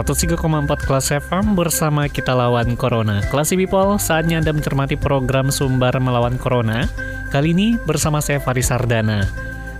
Empat kelas FM bersama kita lawan Corona. Kelas People, saatnya Anda mencermati program Sumbar Melawan Corona. Kali ini bersama saya Faris Sardana.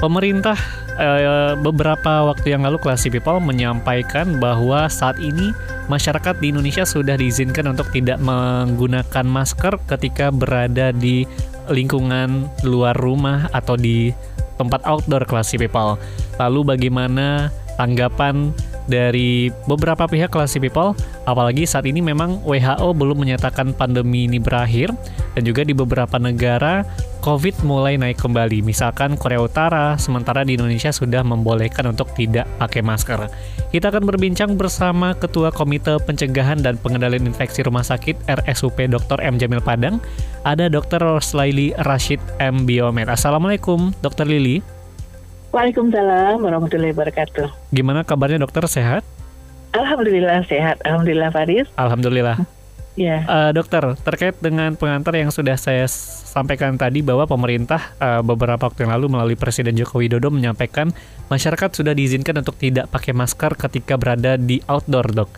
Pemerintah eh, beberapa waktu yang lalu Kelas People menyampaikan bahwa saat ini masyarakat di Indonesia sudah diizinkan untuk tidak menggunakan masker ketika berada di lingkungan luar rumah atau di tempat outdoor Kelas People. Lalu bagaimana tanggapan dari beberapa pihak Classy People, apalagi saat ini memang WHO belum menyatakan pandemi ini berakhir, dan juga di beberapa negara COVID mulai naik kembali. Misalkan Korea Utara, sementara di Indonesia sudah membolehkan untuk tidak pakai masker. Kita akan berbincang bersama Ketua Komite Pencegahan dan Pengendalian Infeksi Rumah Sakit RSUP Dr. M. Jamil Padang, ada Dr. Roslaili Rashid M. Biomed. Assalamualaikum, Dr. Lili. Waalaikumsalam warahmatullahi wabarakatuh. Gimana kabarnya dokter sehat? Alhamdulillah sehat. Alhamdulillah Faris. Alhamdulillah. Ya. Uh, dokter, terkait dengan pengantar yang sudah saya sampaikan tadi bahwa pemerintah uh, beberapa waktu yang lalu melalui Presiden Joko Widodo menyampaikan masyarakat sudah diizinkan untuk tidak pakai masker ketika berada di outdoor, dok.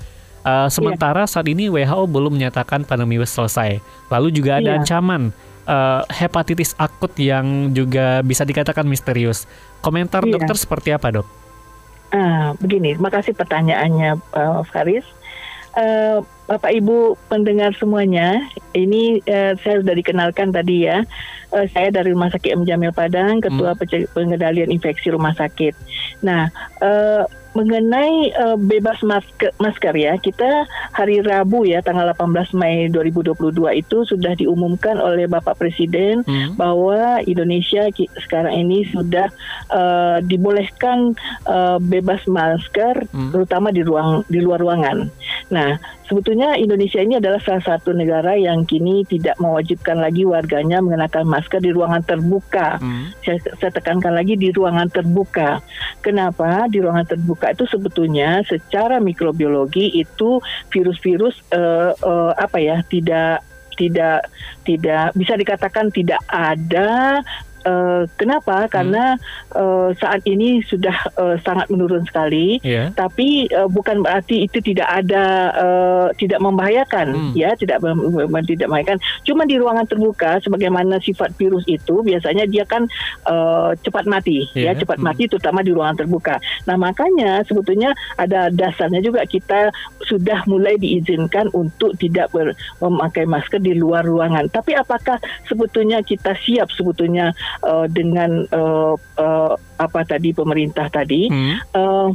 Uh, sementara yeah. saat ini WHO belum menyatakan pandemi selesai. Lalu juga ada yeah. ancaman uh, hepatitis akut yang juga bisa dikatakan misterius. Komentar iya. dokter seperti apa dok? Uh, begini, makasih pertanyaannya uh, Faris. Uh, Bapak Ibu pendengar semuanya, ini uh, saya sudah dikenalkan tadi ya. Uh, saya dari Rumah Sakit M Jamil Padang, Ketua hmm. Pengendalian Infeksi Rumah Sakit. Nah, uh, mengenai uh, bebas masker, masker ya, kita hari Rabu ya tanggal 18 Mei 2022 itu sudah diumumkan oleh Bapak Presiden hmm. bahwa Indonesia sekarang ini sudah uh, dibolehkan uh, bebas masker hmm. terutama di ruang di luar ruangan. Nah, sebetulnya Indonesia ini adalah salah satu negara yang kini tidak mewajibkan lagi warganya mengenakan masker di ruangan terbuka. Hmm. Saya, saya tekankan lagi di ruangan terbuka. Kenapa di ruangan terbuka itu sebetulnya secara mikrobiologi itu virus-virus uh, uh, apa ya tidak tidak tidak bisa dikatakan tidak ada Uh, kenapa? Hmm. Karena uh, saat ini sudah uh, sangat menurun sekali. Yeah. Tapi uh, bukan berarti itu tidak ada uh, tidak membahayakan, hmm. ya tidak tidak membahayakan. Cuma di ruangan terbuka, sebagaimana sifat virus itu biasanya dia kan uh, cepat mati, yeah. ya cepat hmm. mati, terutama di ruangan terbuka. Nah makanya sebetulnya ada dasarnya juga kita sudah mulai diizinkan untuk tidak ber, memakai masker di luar ruangan. Tapi apakah sebetulnya kita siap sebetulnya uh, dengan uh, uh, apa tadi pemerintah tadi. Hmm. Uh,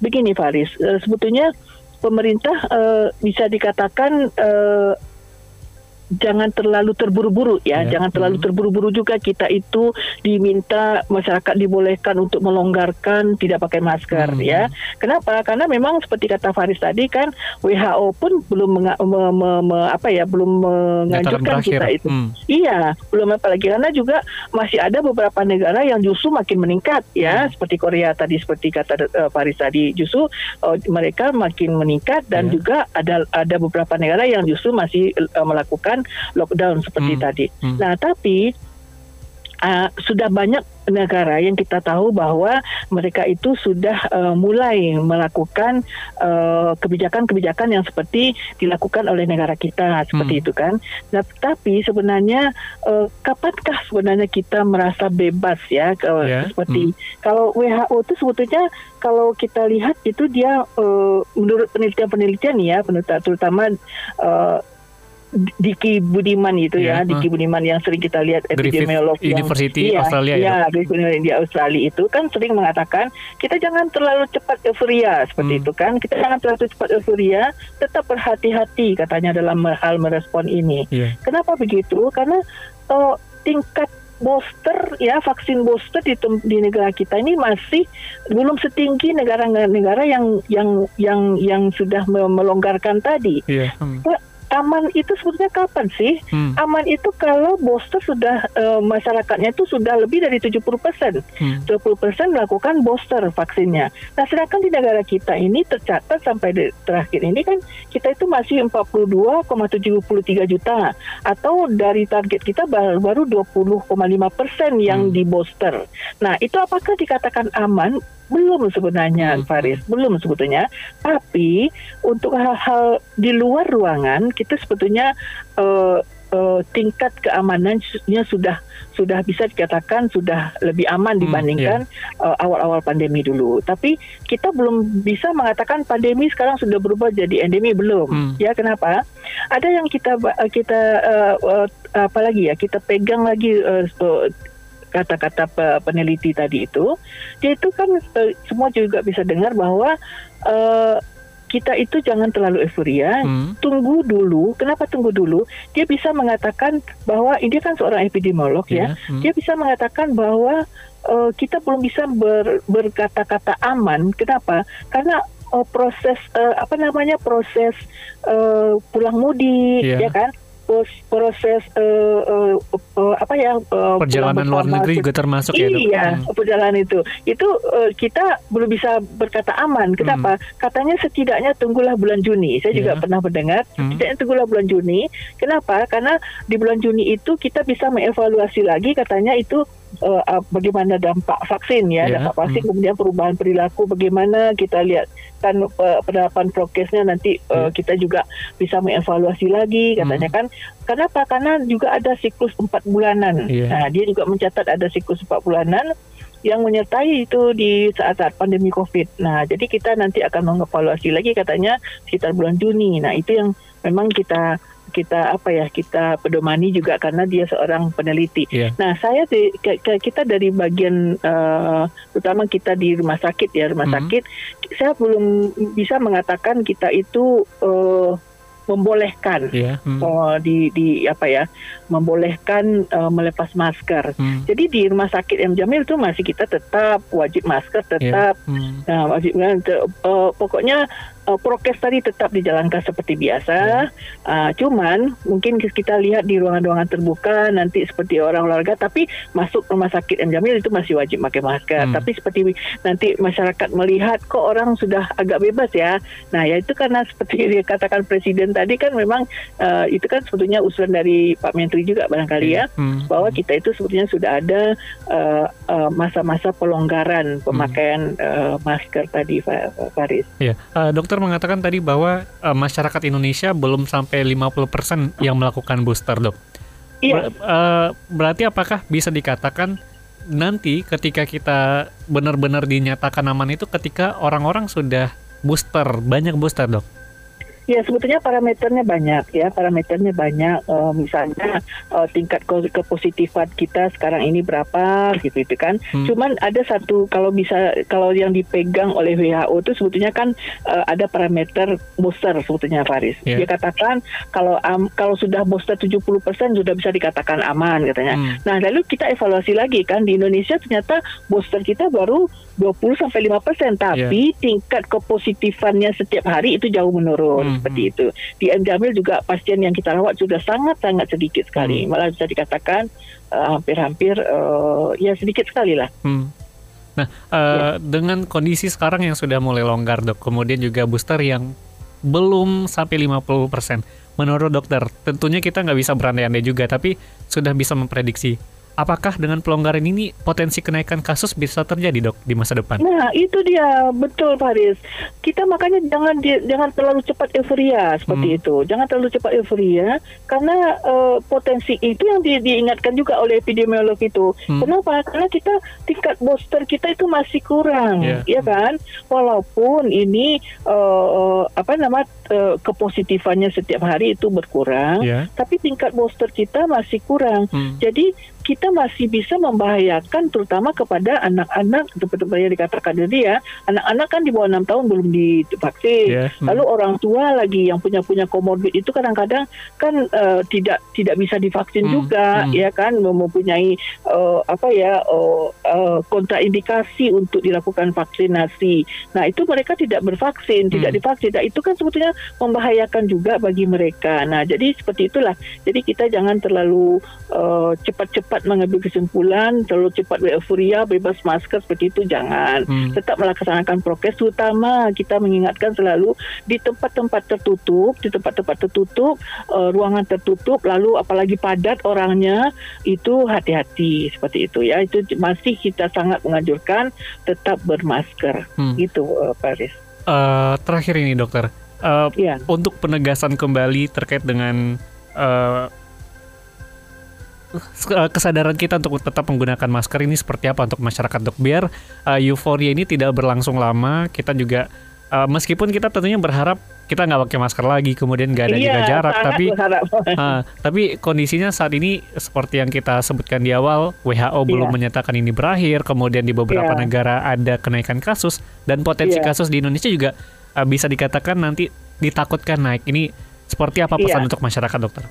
begini Faris, uh, sebetulnya pemerintah uh, bisa dikatakan uh, jangan terlalu terburu-buru ya, ya. jangan terlalu hmm. terburu-buru juga kita itu diminta masyarakat dibolehkan untuk melonggarkan tidak pakai masker hmm. ya. Kenapa? Karena memang seperti kata Faris tadi kan WHO pun belum menga, me, me, me, apa ya belum menganjurkan kita itu. Hmm. Iya, belum apalagi karena juga masih ada beberapa negara yang justru makin meningkat ya, hmm. seperti Korea tadi seperti kata uh, Faris tadi justru uh, mereka makin meningkat dan yeah. juga ada ada beberapa negara yang justru masih uh, melakukan lockdown seperti hmm. tadi. Hmm. Nah, tapi uh, sudah banyak negara yang kita tahu bahwa mereka itu sudah uh, mulai melakukan uh, kebijakan-kebijakan yang seperti dilakukan oleh negara kita seperti hmm. itu kan. Nah, tapi sebenarnya uh, kapankah sebenarnya kita merasa bebas ya uh, yeah. seperti hmm. kalau WHO itu sebetulnya kalau kita lihat itu dia uh, menurut penelitian-penelitian ya, terutama uh, Diki Budiman itu yeah. ya, Diki Budiman yang sering kita lihat epidemiolog yang University iya, Australia iya, ya, di Australia itu kan sering mengatakan kita jangan terlalu cepat euforia seperti hmm. itu kan, kita jangan terlalu cepat euforia, tetap berhati-hati katanya dalam hal merespon ini. Yeah. Kenapa begitu? Karena oh, tingkat booster ya vaksin booster di di negara kita ini masih belum setinggi negara-negara yang yang yang yang sudah melonggarkan tadi. Yeah. Hmm aman itu sebetulnya kapan sih? Hmm. Aman itu kalau booster sudah uh, masyarakatnya itu sudah lebih dari 70 persen, hmm. 20 persen melakukan booster vaksinnya. Nah, sedangkan di negara kita ini tercatat sampai di, terakhir ini kan kita itu masih 42,73 juta atau dari target kita baru, baru 20,5 persen yang hmm. di booster. Nah, itu apakah dikatakan aman? Belum sebenarnya hmm. Faris belum sebetulnya tapi untuk hal-hal di luar ruangan kita sebetulnya uh, uh, tingkat keamanannya sudah sudah bisa dikatakan sudah lebih aman hmm, dibandingkan hmm, yeah. uh, awal-awal pandemi dulu. Tapi kita belum bisa mengatakan pandemi sekarang sudah berubah jadi endemi belum. Hmm. Ya kenapa? Ada yang kita kita uh, uh, apa lagi ya kita pegang lagi uh, kata-kata peneliti tadi itu, dia itu kan semua juga bisa dengar bahwa uh, kita itu jangan terlalu euforia, hmm. tunggu dulu. Kenapa tunggu dulu? Dia bisa mengatakan bahwa ini kan seorang epidemiolog yeah. ya, hmm. dia bisa mengatakan bahwa uh, kita belum bisa ber, berkata-kata aman. Kenapa? Karena uh, proses uh, apa namanya proses uh, pulang mudik, yeah. ya kan? Proses uh, uh, uh, apa ya uh, perjalanan luar negeri juga termasuk iya, ya dok? Iya hmm. perjalanan itu itu uh, kita belum bisa berkata aman. Kenapa? Hmm. Katanya setidaknya tunggulah bulan Juni. Saya yeah. juga iya. pernah mendengar hmm. setidaknya tunggulah bulan Juni. Kenapa? Karena di bulan Juni itu kita bisa mengevaluasi lagi katanya itu uh, bagaimana dampak vaksin ya, yeah. dampak vaksin hmm. kemudian perubahan perilaku bagaimana kita lihat kan uh, penerapan prokesnya nanti uh, kita juga bisa mengevaluasi lagi katanya hmm. kan kenapa karena juga ada siklus empat bulanan yeah. nah dia juga mencatat ada siklus empat bulanan yang menyertai itu di saat-saat pandemi COVID. Nah, jadi kita nanti akan mengevaluasi lagi katanya sekitar bulan Juni. Nah, itu yang memang kita kita apa ya kita pedomani juga karena dia seorang peneliti. Yeah. Nah saya di, ke, ke, kita dari bagian uh, terutama kita di rumah sakit ya rumah mm -hmm. sakit saya belum bisa mengatakan kita itu uh, membolehkan yeah. hmm. uh, di di apa ya membolehkan uh, melepas masker. Hmm. Jadi di rumah sakit M Jamil itu masih kita tetap wajib masker tetap. Yeah. Hmm. Nah, wajib uh, pokoknya uh, prokes tadi tetap dijalankan seperti biasa. Yeah. Uh, cuman mungkin kita lihat di ruangan-ruangan terbuka nanti seperti orang olahraga, tapi masuk rumah sakit M Jamil itu masih wajib pakai masker. Hmm. Tapi seperti nanti masyarakat melihat kok orang sudah agak bebas ya. Nah ya itu karena seperti dikatakan presiden tadi kan memang uh, itu kan sebetulnya usulan dari Pak Menteri juga barangkali yeah. ya hmm. bahwa kita itu sebetulnya sudah ada uh, uh, masa-masa pelonggaran pemakaian hmm. uh, masker tadi Faris. Ya, uh, dokter mengatakan tadi bahwa uh, masyarakat Indonesia belum sampai 50% yang melakukan booster, Dok. Iya. Ber, uh, berarti apakah bisa dikatakan nanti ketika kita benar-benar dinyatakan aman itu ketika orang-orang sudah booster, banyak booster, Dok? Ya sebetulnya parameternya banyak ya parameternya banyak uh, misalnya uh, tingkat ke kepositifan kita sekarang ini berapa gitu itu kan. Hmm. Cuman ada satu kalau bisa kalau yang dipegang oleh WHO itu sebetulnya kan uh, ada parameter booster sebetulnya Faris. Yeah. Dia katakan kalau um, kalau sudah booster 70% sudah bisa dikatakan aman katanya. Hmm. Nah lalu kita evaluasi lagi kan di Indonesia ternyata booster kita baru 20 sampai 5% tapi yeah. tingkat kepositifannya setiap hari itu jauh menurun. Hmm seperti itu. Di M Jamil juga pasien yang kita rawat sudah sangat-sangat sedikit sekali. Hmm. Malah bisa dikatakan uh, hampir-hampir uh, ya sedikit sekali lah. Hmm. Nah, uh, ya. dengan kondisi sekarang yang sudah mulai longgar, Dok, kemudian juga booster yang belum sampai 50%. Menurut dokter, tentunya kita nggak bisa berandai-andai juga, tapi sudah bisa memprediksi apakah dengan pelonggaran ini potensi kenaikan kasus bisa terjadi dok di masa depan? Nah itu dia betul Faris. Kita makanya jangan di, jangan terlalu cepat euforia seperti hmm. itu. Jangan terlalu cepat euforia karena uh, potensi itu yang di, diingatkan juga oleh epidemiolog itu. Hmm. Kenapa? Karena kita tingkat booster kita itu masih kurang, Yeah. ya kan? Walaupun ini uh, apa nama uh, kepositifannya setiap hari itu berkurang, Ya. tapi tingkat booster kita masih kurang. Hmm. Jadi kita masih bisa membahayakan terutama kepada anak-anak seperti yang dikatakan tadi ya anak-anak kan di bawah enam tahun belum divaksin Ya, hmm. lalu orang tua lagi yang punya punya komorbid itu kadang-kadang kan eh, tidak tidak bisa divaksin Hmm, juga hmm. ya kan mempunyai eh, apa ya eh, eh, kontraindikasi untuk dilakukan vaksinasi nah itu mereka tidak bervaksin tidak Hmm. divaksin nah, itu kan sebetulnya membahayakan juga bagi mereka. Nah jadi seperti itulah. Jadi kita jangan terlalu eh, cepat-cepat mengambil kesimpulan terlalu cepat euforia bebas masker seperti itu jangan. Hmm. tetap melaksanakan prokes terutama kita mengingatkan selalu di tempat-tempat tertutup di tempat-tempat tertutup eh, ruangan tertutup lalu apalagi padat orangnya itu hati-hati. Seperti itu ya. Itu masih kita sangat menganjurkan tetap bermasker. Hmm. gitu eh, Paris Eh, terakhir ini dokter, Eh, ya untuk penegasan kembali terkait dengan eh, kesadaran kita untuk tetap menggunakan masker ini seperti apa untuk masyarakat dok biar eh, euforia ini tidak berlangsung lama kita juga eh, meskipun kita tentunya berharap kita nggak pakai masker lagi kemudian nggak ada Iya, jaga jarak tapi berharap. ah, tapi kondisinya saat ini seperti yang kita sebutkan di awal WHO belum Iya. menyatakan ini berakhir kemudian di beberapa Iya. negara ada kenaikan kasus dan potensi Iya. kasus di Indonesia juga eh, bisa dikatakan nanti ditakutkan naik ini seperti apa pesan Iya. untuk masyarakat dokter?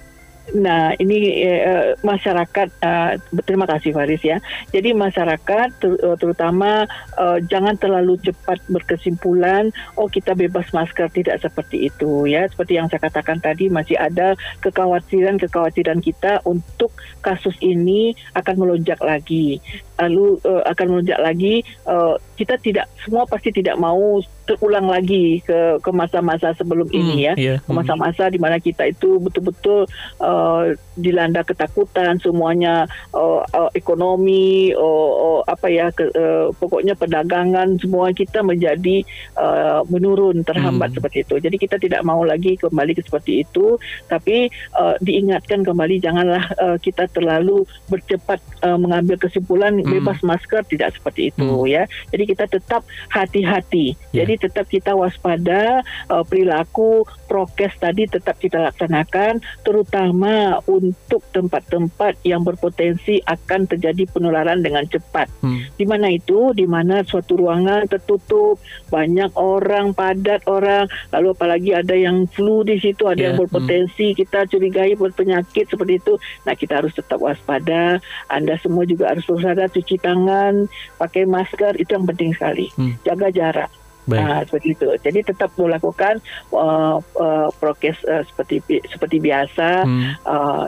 Nah, ini eh, masyarakat eh, terima kasih Faris ya. Jadi masyarakat ter- eh, terutama eh, jangan terlalu cepat berkesimpulan oh kita bebas masker tidak seperti itu ya. Seperti yang saya katakan tadi masih ada kekhawatiran-kekhawatiran kita untuk kasus ini akan melonjak lagi. Lalu eh, akan melonjak lagi eh, kita tidak semua pasti tidak mau terulang lagi ke ke masa-masa sebelum ini ya Iya. ke masa-masa di mana kita itu betul-betul uh, dilanda ketakutan semuanya uh, uh, ekonomi uh, uh, apa ya ke, uh, pokoknya perdagangan semua kita menjadi uh, menurun terhambat Hmm. seperti itu jadi kita tidak mau lagi kembali ke seperti itu tapi uh, diingatkan kembali janganlah uh, kita terlalu bercepat uh, mengambil kesimpulan Hmm. bebas masker tidak seperti itu Hmm. ya jadi kita tetap hati-hati Ya. jadi tetap kita waspada uh, perilaku prokes tadi tetap kita laksanakan terutama untuk tempat-tempat yang berpotensi akan terjadi penularan dengan cepat. Hmm. Di mana itu? Di mana suatu ruangan tertutup, banyak orang, padat orang, lalu apalagi ada yang flu di situ, ada Ya, yang berpotensi kita curigai berpenyakit seperti itu. Nah, kita harus tetap waspada. Anda semua juga harus waspada cuci tangan, pakai masker, itu yang penting sekali. Hmm. Jaga jarak. Baik. Nah, seperti itu. Jadi tetap melakukan uh, uh, prokes uh, seperti seperti biasa. Hmm. Uh,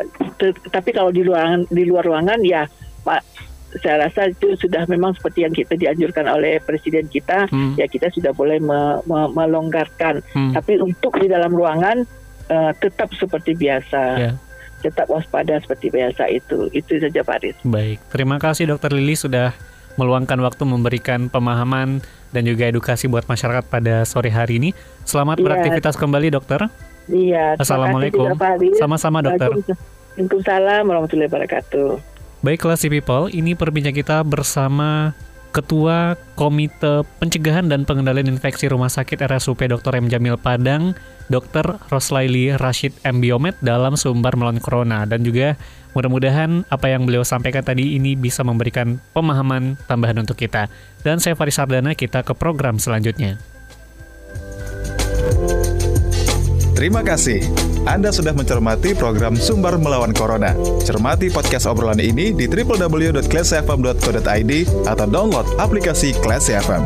tapi kalau di ruangan di luar ruangan ya, Pak, saya rasa itu sudah memang seperti yang kita dianjurkan oleh presiden kita. Hmm. Ya kita sudah boleh me- me- melonggarkan. Hmm. Tapi untuk di dalam ruangan uh, tetap seperti biasa. Ya. Tetap waspada seperti biasa itu. Itu saja Pak Riz. Baik, terima kasih Dokter Lili sudah meluangkan waktu memberikan pemahaman dan juga edukasi buat masyarakat pada sore hari ini. Selamat Iya. beraktivitas kembali, Dokter. Iya. Assalamualaikum. Sama-sama, Dokter. Waalaikumsalam warahmatullahi wabarakatuh. Baiklah si people, ini perbincangan kita bersama Ketua Komite Pencegahan dan Pengendalian Infeksi Rumah Sakit RSUP Dr. M. Jamil Padang, Dr. Roslaili Rashid M. Biomed dalam sumber melawan corona dan juga mudah-mudahan apa yang beliau sampaikan tadi ini bisa memberikan pemahaman tambahan untuk kita. Dan saya Faris Sardana, kita ke program selanjutnya. Terima kasih. Anda sudah mencermati program Sumber Melawan Corona. Cermati podcast obrolan ini di www.classfm.co.id atau download aplikasi Classy FM.